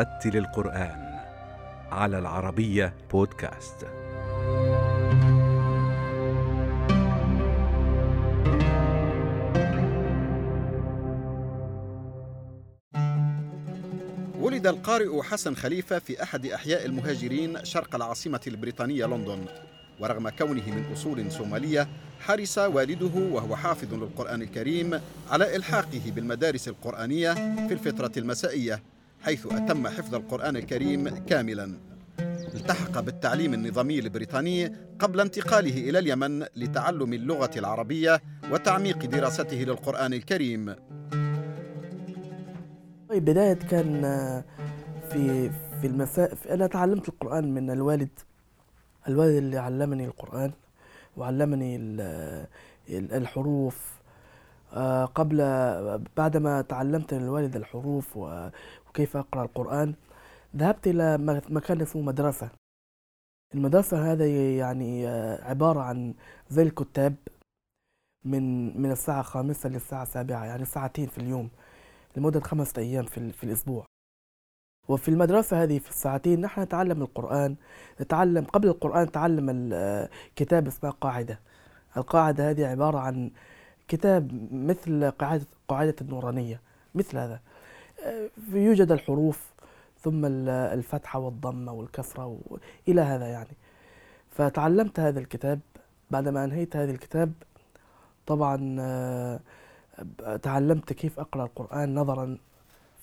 رتل القرآن على العربية بودكاست. ولد القارئ حسن خليفة في أحد أحياء المهاجرين شرق العاصمة البريطانية لندن. ورغم كونه من أصول صومالية حرص والده وهو حافظ للقرآن الكريم على إلحاقه بالمدارس القرآنية في الفترة المسائية. حيث أتم حفظ القرآن الكريم كاملا. التحق بالتعليم النظامي البريطاني قبل انتقاله إلى اليمن لتعلم اللغة العربية وتعميق دراسته للقرآن الكريم. طيب بداية كان في في المساء أنا تعلمت القرآن من الوالد. الوالد اللي علمني القرآن وعلمني الحروف. آه، قبل بعدما تعلمت من الوالد الحروف وكيف أقرأ القرآن؟ ذهبت إلى مكان اسمه مدرسة. المدرسة هذا يعني آه، عبارة عن زي الكتاب من من الساعة الخامسة للساعة السابعة يعني ساعتين في اليوم لمدة خمسة أيام في, في الأسبوع. وفي المدرسة هذه في الساعتين نحن نتعلم القرآن نتعلم قبل القرآن نتعلم كتاب اسمه قاعدة. القاعدة هذه عبارة عن كتاب مثل قاعدة قاعدة النورانية مثل هذا. يوجد الحروف ثم الفتحة والضمة والكسرة إلى هذا يعني. فتعلمت هذا الكتاب. بعدما أنهيت هذا الكتاب طبعا آه، تعلمت كيف أقرأ القرآن نظرا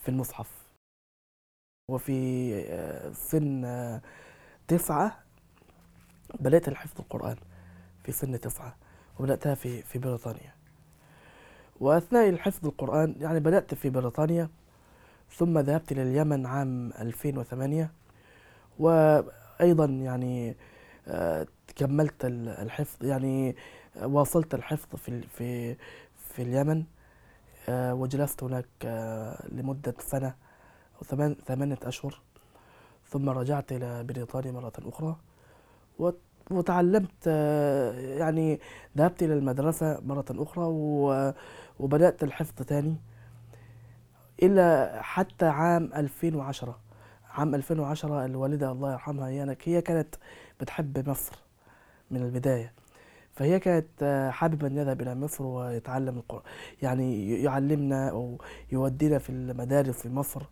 في المصحف. وفي آه، سن آه، تسعة بدأت الحفظ القرآن في سن تسعة وبدأتها في في بريطانيا. وأثناء الحفظ القرآن يعني بدأت في بريطانيا ثم ذهبت إلى اليمن عام 2008 وأيضا يعني آه، كملت الحفظ يعني واصلت الحفظ في في في اليمن وجلست هناك لمدة سنة ثمان ثمانية أشهر. ثم رجعت إلى بريطانيا مرة أخرى وتعلمت يعني ذهبت إلى المدرسة مرة أخرى وبدأت الحفظ ثاني إلى حتى عام 2010 عام 2010 الوالدة الله يرحمها هي هي كانت بتحب مصر من البداية. فهي كانت حاببة أن يذهب إلى مصر ويتعلم القرآن يعني يعلمنا أو يودينا في المدارس في مصر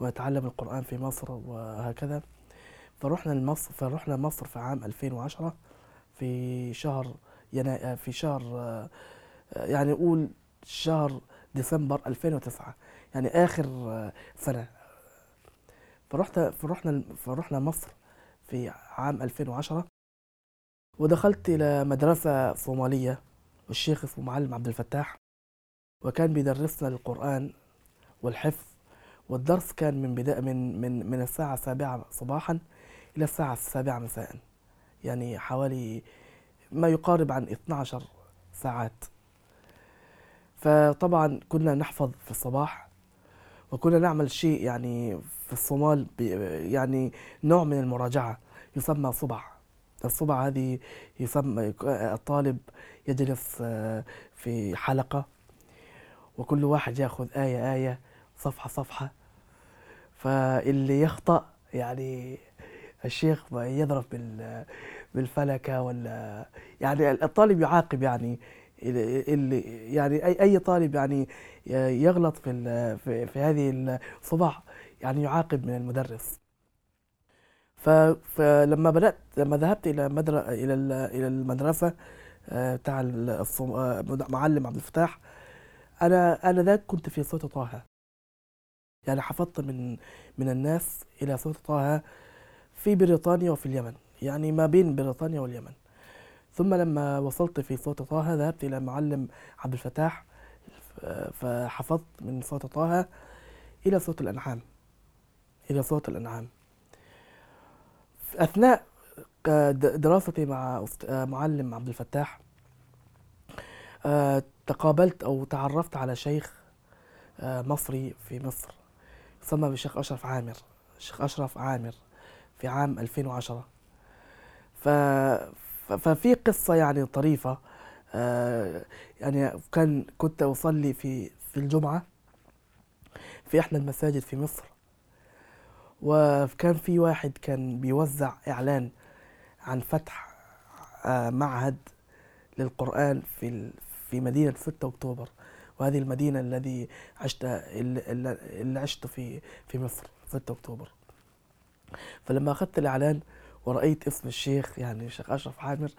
ويتعلم القرآن في مصر وهكذا. فرحنا لمصر فرحنا مصر في عام 2010 في شهر يناير في شهر يعني نقول شهر ديسمبر 2009 يعني آخر سنة. فرحت فرحنا فرحنا مصر في عام 2010 ودخلت إلى مدرسة صومالية والشيخ اسمه معلم عبد الفتاح وكان بيدرسنا القرآن والحفظ والدرس كان من بداية من من من الساعة السابعة صباحا إلى الساعة السابعة مساء يعني حوالي ما يقارب عن 12 ساعات. فطبعا كنا نحفظ في الصباح وكنا نعمل شيء يعني في الصومال يعني نوع من المراجعة يسمى صبع. الصبع هذه يسمى الطالب يجلس آه، في حلقة وكل واحد يأخذ آية آية صفحة صفحة. فاللي يخطأ يعني الشيخ يضرب بالفلكة ولا يعني الطالب يعاقب يعني اللي يعني اي أي طالب يعني يغلط في في, في هذه الصباح يعني يعاقب من المدرس. فلما بدات لما ذهبت إلى إلى إلى المدرسة آه، بتاع آه، معلم عبد الفتاح أنا أنا ذاك كنت في صوت طه. يعني حفظت من من الناس إلى صوت طه في بريطانيا وفي اليمن. يعني ما بين بريطانيا واليمن. ثم لما وصلت في صوت طه ذهبت إلى معلم عبد الفتاح فحفظت من صوت طه إلى صوت الأنعام إلى صوت الأنعام. أثناء دراستي مع معلم عبد الفتاح آه، تقابلت أو تعرفت على شيخ آه، مصري في مصر سمى بالشيخ أشرف عامر الشيخ أشرف عامر في عام 2010 ف... ففي قصة يعني طريفة آه يعني كان كنت أصلي في في الجمعة في إحدى المساجد في مصر وكان في واحد كان بيوزع إعلان عن فتح آه، معهد للقرآن في في مدينة 6 أكتوبر وهذه المدينة الذي عشت اللي عشت في في مصر 6 أكتوبر. فلما أخذت الإعلان ورأيت اسم الشيخ يعني الشيخ أشرف عامر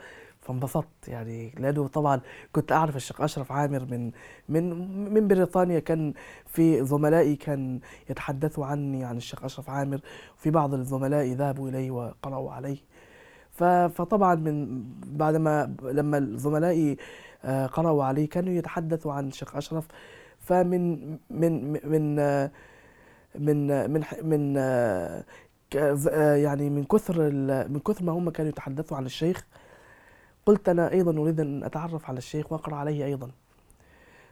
فانبسطت يعني لأنه طبعا كنت أعرف الشيخ أشرف عامر من من من بريطانيا كان في زملائي كان يتحدثوا عني عن الشيخ أشرف عامر وفي بعض الزملاء ذهبوا إليه وقرأوا عليه فطبعا من بعد ما لما زملائي آه، قرأوا عليه كانوا يتحدثوا عن الشيخ أشرف. فمن من من آه، من آه، من من يعني من كثر من كثر ما هم كانوا يتحدثوا عن الشيخ قلت أنا أيضا أريد أن أتعرف على الشيخ وأقرأ عليه أيضا.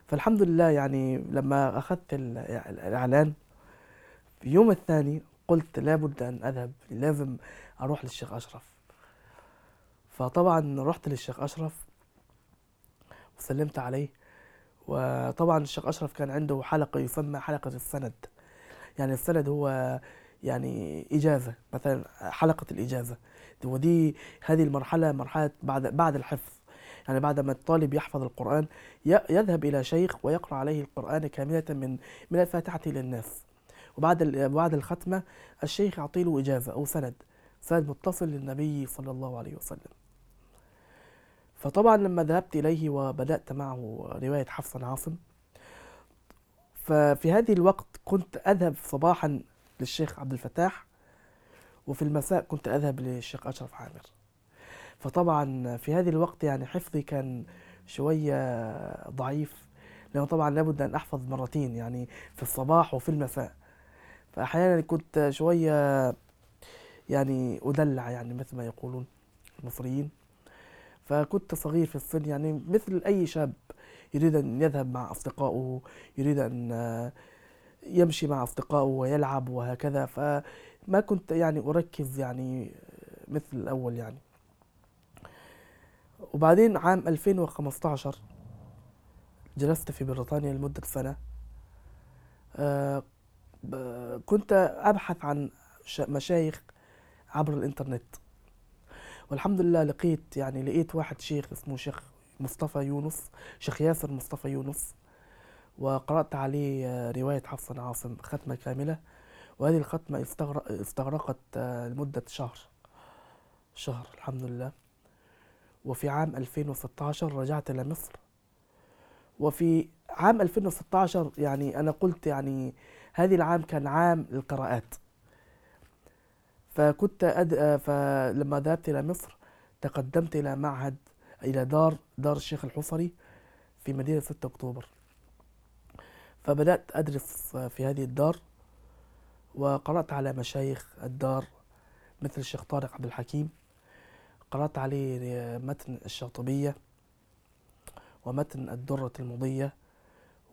فالحمد لله يعني لما أخذت ال- الإعلان في اليوم الثاني قلت لابد أن أذهب لازم أروح للشيخ أشرف. فطبعا رحت للشيخ أشرف وسلمت عليه. وطبعا الشيخ أشرف كان عنده حلقة يسمى حلقة السند. يعني السند هو يعني إجازة مثلا حلقة الإجازة. ودي هذه المرحلة مرحلة بعد بعد الحفظ. يعني بعد ما الطالب يحفظ القرآن يذهب إلى شيخ ويقرأ عليه القرآن كاملة من من الفاتحة للناس وبعد بعد الختمة الشيخ يعطي له إجازة أو سند سند متصل للنبي صلى الله عليه وسلم. فطبعا لما ذهبت إليه وبدأت معه رواية حفص عاصم ففي هذه الوقت كنت أذهب صباحا للشيخ عبد الفتاح وفي المساء كنت أذهب للشيخ أشرف عامر. فطبعا في هذه الوقت يعني حفظي كان شوية ضعيف لأنه طبعا لابد أن أحفظ مرتين يعني في الصباح وفي المساء. فأحيانا كنت شوية يعني أدلع يعني مثل ما يقولون المصريين. فكنت صغير في السن يعني مثل أي شاب يريد أن يذهب مع أصدقائه يريد أن يمشي مع أصدقائه ويلعب وهكذا فما كنت يعني أركز يعني مثل الأول يعني. وبعدين عام 2015 جلست في بريطانيا لمدة سنة. آه، كنت أبحث عن مشايخ عبر الإنترنت. والحمد لله لقيت يعني لقيت واحد شيخ اسمه شيخ مصطفى يونس شيخ ياسر مصطفى يونس. وقرأت عليه آه، رواية حفص عاصم ختمة كاملة. وهذه الختمة استغرق استغرقت آه، لمدة شهر. شهر الحمد لله. وفي عام 2016 رجعت إلى مصر. وفي عام 2016 يعني أنا قلت يعني هذه العام كان عام القراءات فكنت أد... آه، فلما ذهبت إلى مصر تقدمت إلى معهد إلى دار دار الشيخ الحصري في مدينة 6 أكتوبر. فبدأت أدرس في هذه الدار وقرأت على مشايخ الدار مثل الشيخ طارق عبد الحكيم قرأت عليه متن الشاطبية ومتن الدرة المضية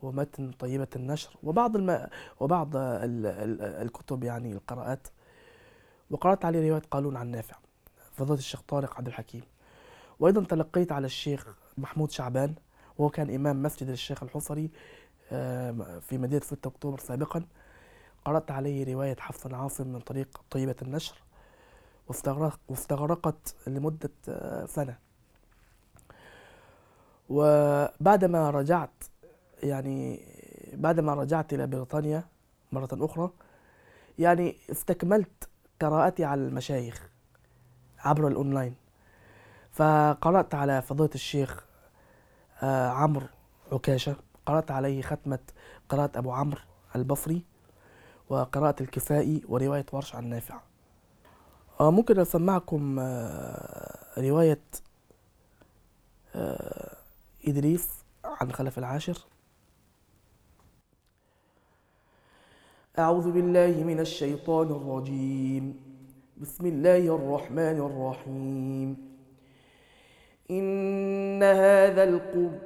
ومتن طيبة النشر وبعض الم... وبعض ال... ال... الكتب يعني القراءات. وقرأت عليه رواية قالون عن نافع فضيلة الشيخ طارق عبد الحكيم. وأيضا تلقيت على الشيخ محمود شعبان وهو كان إمام مسجد الشيخ الحصري في مدينة 6 أكتوبر سابقا قرأت عليه رواية حفص عاصم من طريق طيبة النشر واستغرق واستغرقت لمدة آه، سنة. وبعدما رجعت يعني بعدما رجعت إلى بريطانيا مرة أخرى يعني استكملت قراءتي على المشايخ عبر الأونلاين. فقرأت على فضيلة الشيخ آه، عمرو عكاشة. قرأت عليه ختمة قراءة أبو عمرو البصري وقراءة الكفائي ورواية ورش عن نافع. آه، ممكن أسمعكم آه، رواية آه، إدريس عن خلف العاشر. أعوذ بالله من الشيطان الرجيم. بسم الله الرحمن الرحيم. إن هذا القرآن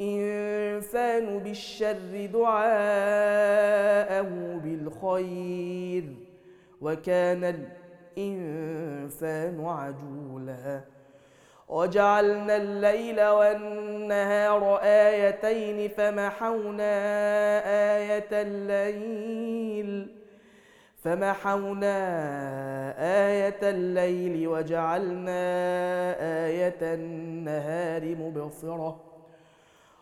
الإنسان بالشر دعاءه بالخير وكان الإنسان عجولا. وجعلنا الليل والنهار آيتين فمحونا آية الليل فمحونا آية الليل وجعلنا آية النهار مبصرة.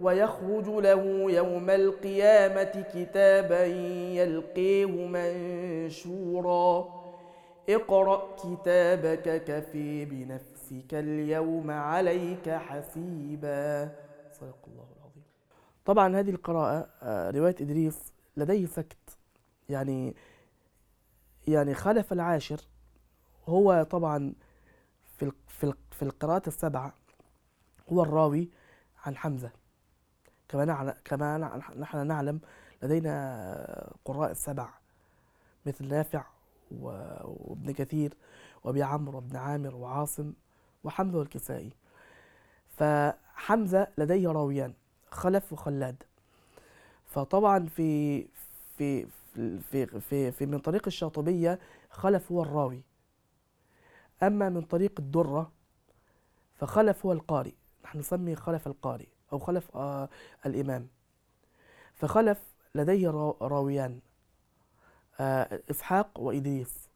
ويخرج له يوم القيامة كتابا يلقيه منشورا. اقرأ كتابك كفي بنفسك اليوم عليك حسيبا. صدق الله العظيم. طبعا هذه القراءة آه، رواية إدريس لديه سكت يعني يعني خلف العاشر هو طبعا في في في القراءات السبعة هو الراوي عن حمزة. كما كما نحن نعلم لدينا قراء السبع مثل نافع وابن كثير وأبي عمرو وابن عامر وعاصم وحمزة والكسائي. فحمزة لديه راويان خلف وخلاد. فطبعا في في في في, في من طريق الشاطبية خلف هو الراوي. أما من طريق الدرة فخلف هو القارئ. نحن نسمي خلف القارئ. أو خلف آه الإمام. فخلف لديه راويان آه إسحاق وإدريس.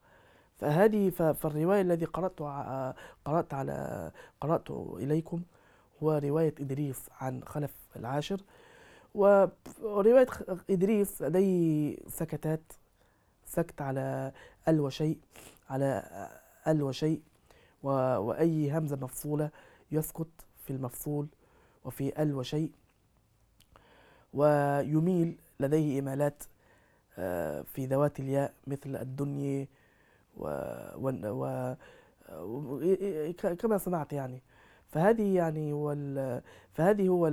فهذه فالرواية الذي قرأت آه قرأت على قرأت إليكم هو رواية إدريس عن خلف العاشر. ورواية إدريس لديه سكتات سكت على ال وشيء على ال وشيء وأي همزة مفصولة يسكت في المفصول. وفي ال وشيء. ويميل لديه إمالات آه، في ذوات الياء مثل الدنيا و, و, و كما سمعت يعني. فهذه يعني هو فهذه هو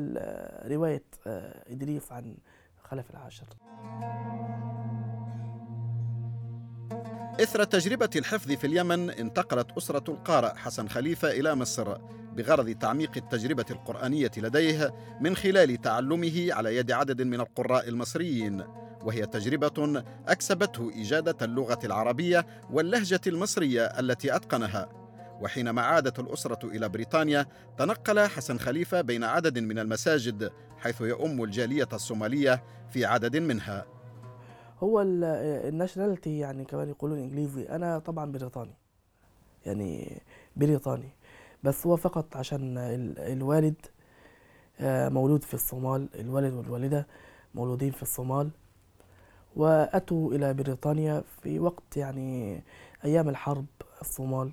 رواية آه، إدريس عن خلف العاشر. إثر تجربة الحفظ في اليمن انتقلت أسرة القارئ حسن خليفة إلى مصر. بغرض تعميق التجربة القرآنية لديه من خلال تعلمه على يد عدد من القراء المصريين وهي تجربة أكسبته إجادة اللغة العربية واللهجة المصرية التي أتقنها. وحينما عادت الأسرة إلى بريطانيا تنقل حسن خليفة بين عدد من المساجد حيث يؤم الجالية الصومالية في عدد منها. هو الناشوناليتي يعني كمان يقولون إنجليزي. أنا طبعا بريطاني. يعني بريطاني. بس هو فقط عشان الوالد آه، مولود في الصومال. الوالد والوالدة مولودين في الصومال. وأتوا إلى بريطانيا في وقت يعني أيام الحرب الصومال.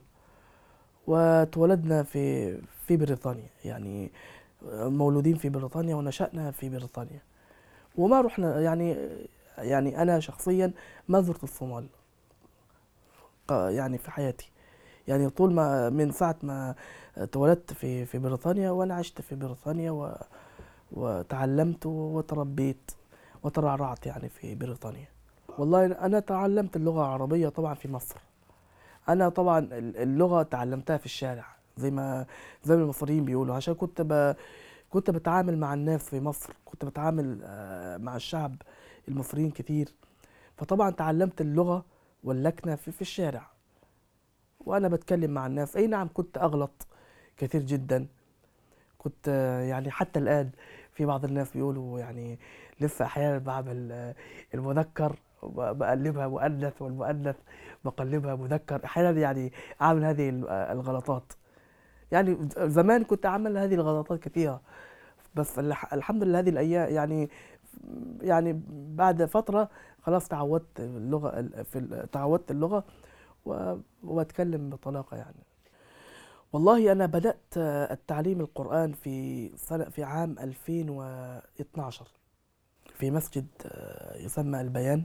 وتولدنا في في بريطانيا. يعني مولودين في بريطانيا ونشأنا في بريطانيا. وما رحنا يعني يعني أنا شخصيا ما زرت الصومال يعني في حياتي. يعني طول ما من ساعة ما اتولدت في في بريطانيا وأنا عشت في بريطانيا و وتعلمت وتربيت وترعرعت يعني في بريطانيا. والله أنا تعلمت اللغة العربية طبعا في مصر. أنا طبعا اللغة تعلمتها في الشارع زي ما زي ما المصريين بيقولوا. عشان كنت ب... كنت بتعامل مع الناس في مصر كنت بتعامل آه، مع الشعب المصريين كتير. فطبعا تعلمت اللغة واللكنة في, في الشارع. وأنا بتكلم مع الناس. أي نعم كنت أغلط كثير جدا. كنت يعني حتى الآن في بعض الناس بيقولوا يعني لسه أحيانا بعمل المذكر بقلبها مؤنث والمؤنث بقلبها مذكر. أحيانا يعني أعمل هذه الغلطات. يعني زمان كنت أعمل هذه الغلطات كثيرة. بس الحمد لله هذه الأيام يعني يعني بعد فترة خلاص تعودت اللغة في تعودت اللغة وبتكلم بطلاقة يعني. والله أنا بدأت التعليم القرآن في سنة في عام 2012 في مسجد آه، يسمى البيان.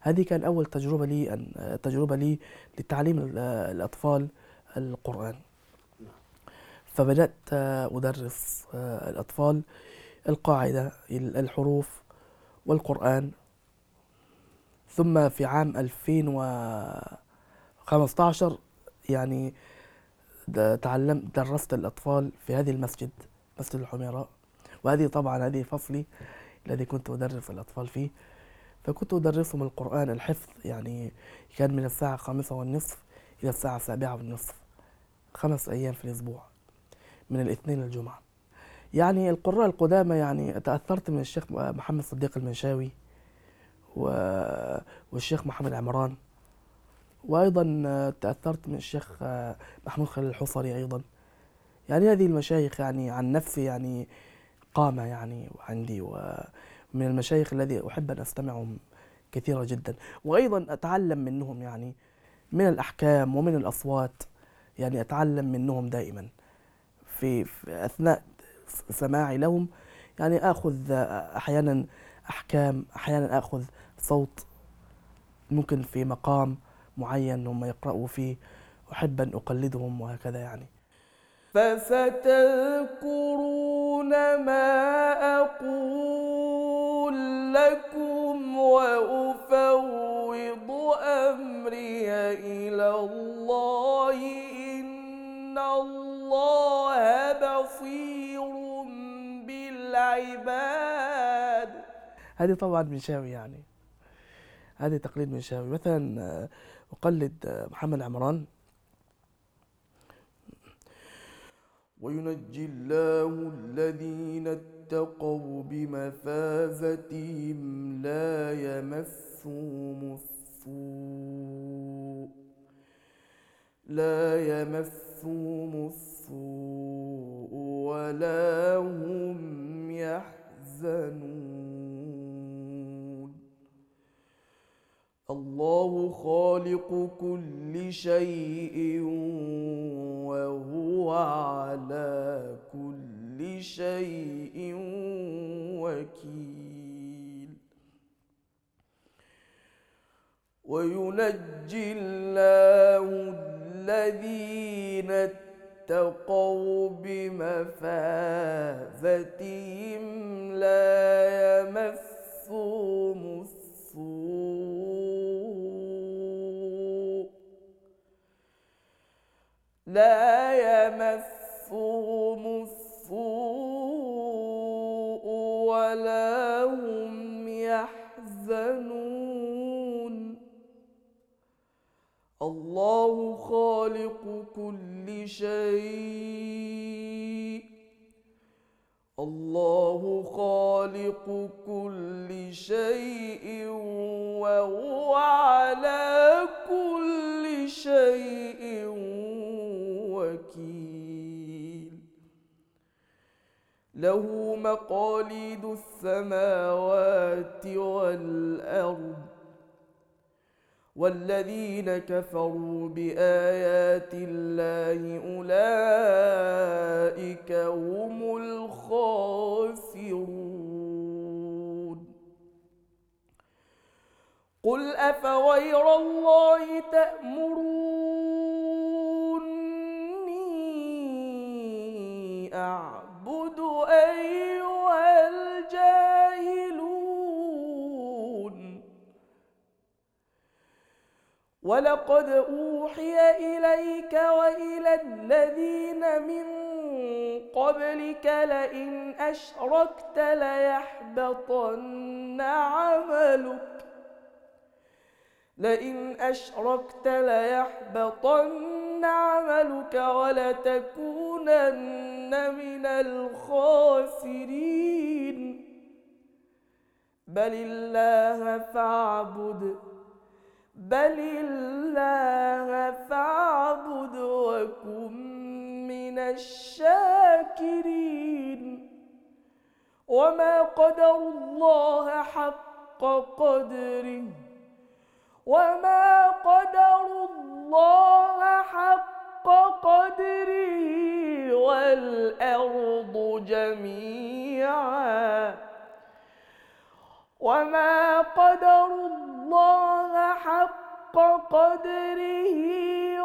هذه كان أول تجربة لي أن تجربة لي لتعليم الأطفال القرآن. فبدأت أدرس آه، الأطفال القاعدة الحروف والقرآن. ثم في عام 2015 يعني تعلمت درست الأطفال في هذه المسجد مسجد الحميراء. وهذه طبعا هذه فصلي الذي كنت أدرس الأطفال فيه. فكنت أدرسهم القرآن الحفظ يعني كان من الساعة الخامسة والنصف إلى الساعة السابعة والنصف خمس أيام في الأسبوع من الاثنين للجمعة يعني القراء القدامى يعني تأثرت من الشيخ محمد صديق المنشاوي والشيخ محمد عمران. وأيضا تأثرت من الشيخ محمود خليل الحصري أيضا. يعني هذه المشايخ يعني عن نفسي يعني قامة يعني عندي ومن المشايخ الذي أحب أن أستمعهم كثيرا جدا. وأيضا أتعلم منهم يعني من الأحكام ومن الأصوات يعني أتعلم منهم دائما. في, في أثناء سماعي لهم يعني آخذ أحيانا أحكام أحيانا آخذ صوت ممكن في مقام معين هم يقرأوا فيه أحب أن أقلدهم وهكذا يعني. فستذكرون ما أقول لكم وأفوض أمري إلى الله. إن الله بصير بالعباد. هذه طبعا من شاوي يعني. هذه تقليد من شاوي مثلا أقلد محمد عمران. وينجي الله الذين اتقوا بمفازتهم لا يمسهم السوء لا يمسهم السوء ولا هم يحزنون. الله خالق كل شيء وهو على كل شيء وكيل. وينجي الله الذين اتقوا بمفازتهم لا يمسهم السوء. لا يمسهم السوء ولا هم يحزنون. الله خالق كل شيء. الله خالق كل شيء وهو على كل شيء. له مقاليد السماوات والأرض والذين كفروا بآيات الله أولئك هم الخاسرون. قل أفغير الله تأمروني ولقد أوحي إليك وإلى الذين من قبلك لئن أشركت ليحبطن عملك لئن أشركت ليحبطن عملك ولتكونن من الخاسرين بل الله فاعبد بل الله فاعبد وكن من الشاكرين وما قدر الله حق قدره وما قدر الله حق قدره والأرض جميعا وما قدر الله حق قدره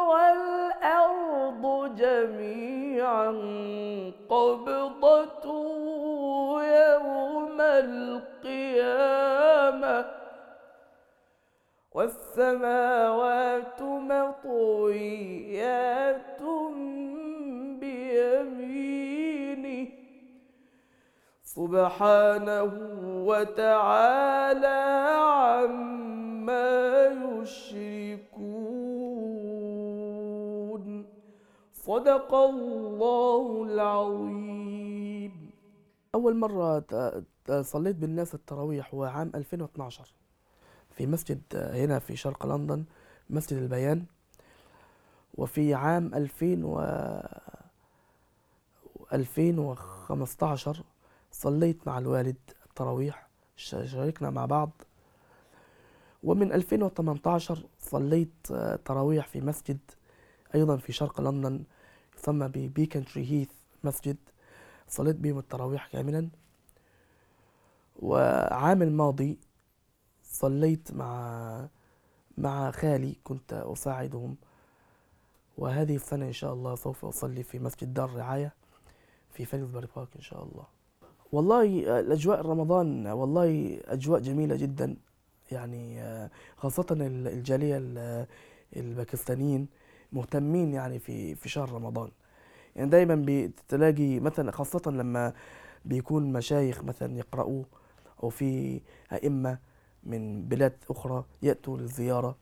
والأرض جميعا قبضته يوم القيامة والسماوات مطويات بيمينه سبحانه وتعالى عما يشركون. صدق الله العظيم. أول مرة صليت بالناس التراويح هو عام 2012 في مسجد هنا في شرق لندن مسجد البيان. وفي عام 2000 و 2015 صليت مع الوالد التراويح شاركنا مع بعض. ومن 2018 صليت آه، تراويح في مسجد أيضا في شرق لندن يسمى ببيكنتري هيث مسجد. صليت بهم التراويح كاملا. وعام الماضي صليت مع مع خالي كنت أساعدهم. وهذه السنة إن شاء الله سوف أصلي في مسجد دار الرعاية في Finsbury Park إن شاء الله. والله آه، الأجواء رمضان والله أجواء جميلة جدا. يعني خاصة ال- الجالية ال- الباكستانيين مهتمين يعني في في شهر رمضان. يعني دايما بتلاقي مثلا خاصة لما بيكون مشايخ مثلا يقرأوا أو في أئمة من بلاد أخرى يأتوا للزيارة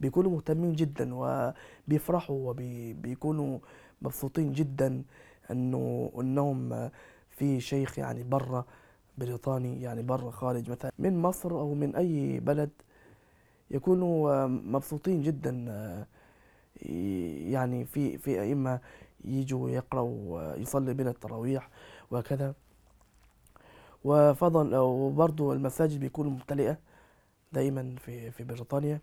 بيكونوا مهتمين جدا وبيفرحوا وبيكونوا مبسوطين جدا إنه إنهم في شيخ يعني برا بريطاني يعني برا خارج مثلا من مصر أو من أي بلد يكونوا مبسوطين جدا يعني في في أئمة يجوا يقرأوا يصلي بين التراويح وكذا وفضل وبرضه المساجد بيكونوا ممتلئة دائما في في بريطانيا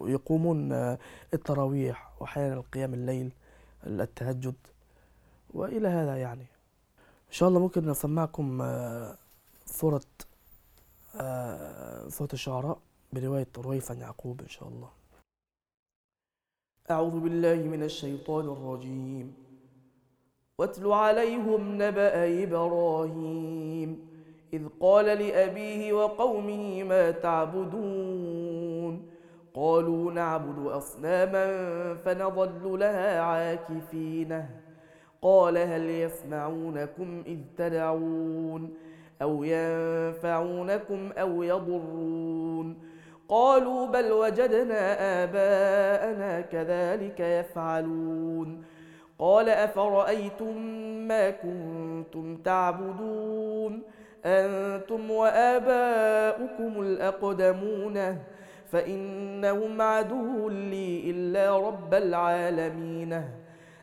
ويقومون التراويح وأحيانا قيام الليل التهجد وإلى هذا يعني. إن شاء الله ممكن نسمعكم آه، سورة آه، سورة الشعراء برواية رويفا يعقوب إن شاء الله. أعوذ بالله من الشيطان الرجيم. واتل عليهم نبأ إبراهيم. إذ قال لأبيه وقومه ما تعبدون؟ قالوا نعبد أصناما فنظل لها عاكفين. قال هل يسمعونكم إذ تدعون أو ينفعونكم أو يضرون قالوا بل وجدنا آباءنا كذلك يفعلون قال أفرأيتم ما كنتم تعبدون أنتم وآباؤكم الأقدمون فإنهم عدو لي إلا رب العالمين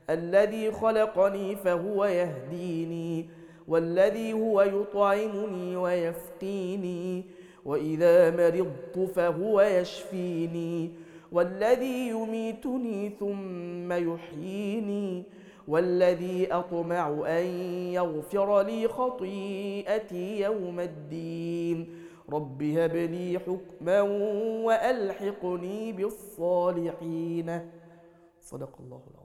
الذي خلقني فهو يهديني والذي هو يطعمني ويسقيني وإذا مرضت فهو يشفيني والذي يميتني ثم يحييني والذي أطمع أن يغفر لي خطيئتي يوم الدين. رب هب لي حكما وألحقني بالصالحين. صدق الله العظيم.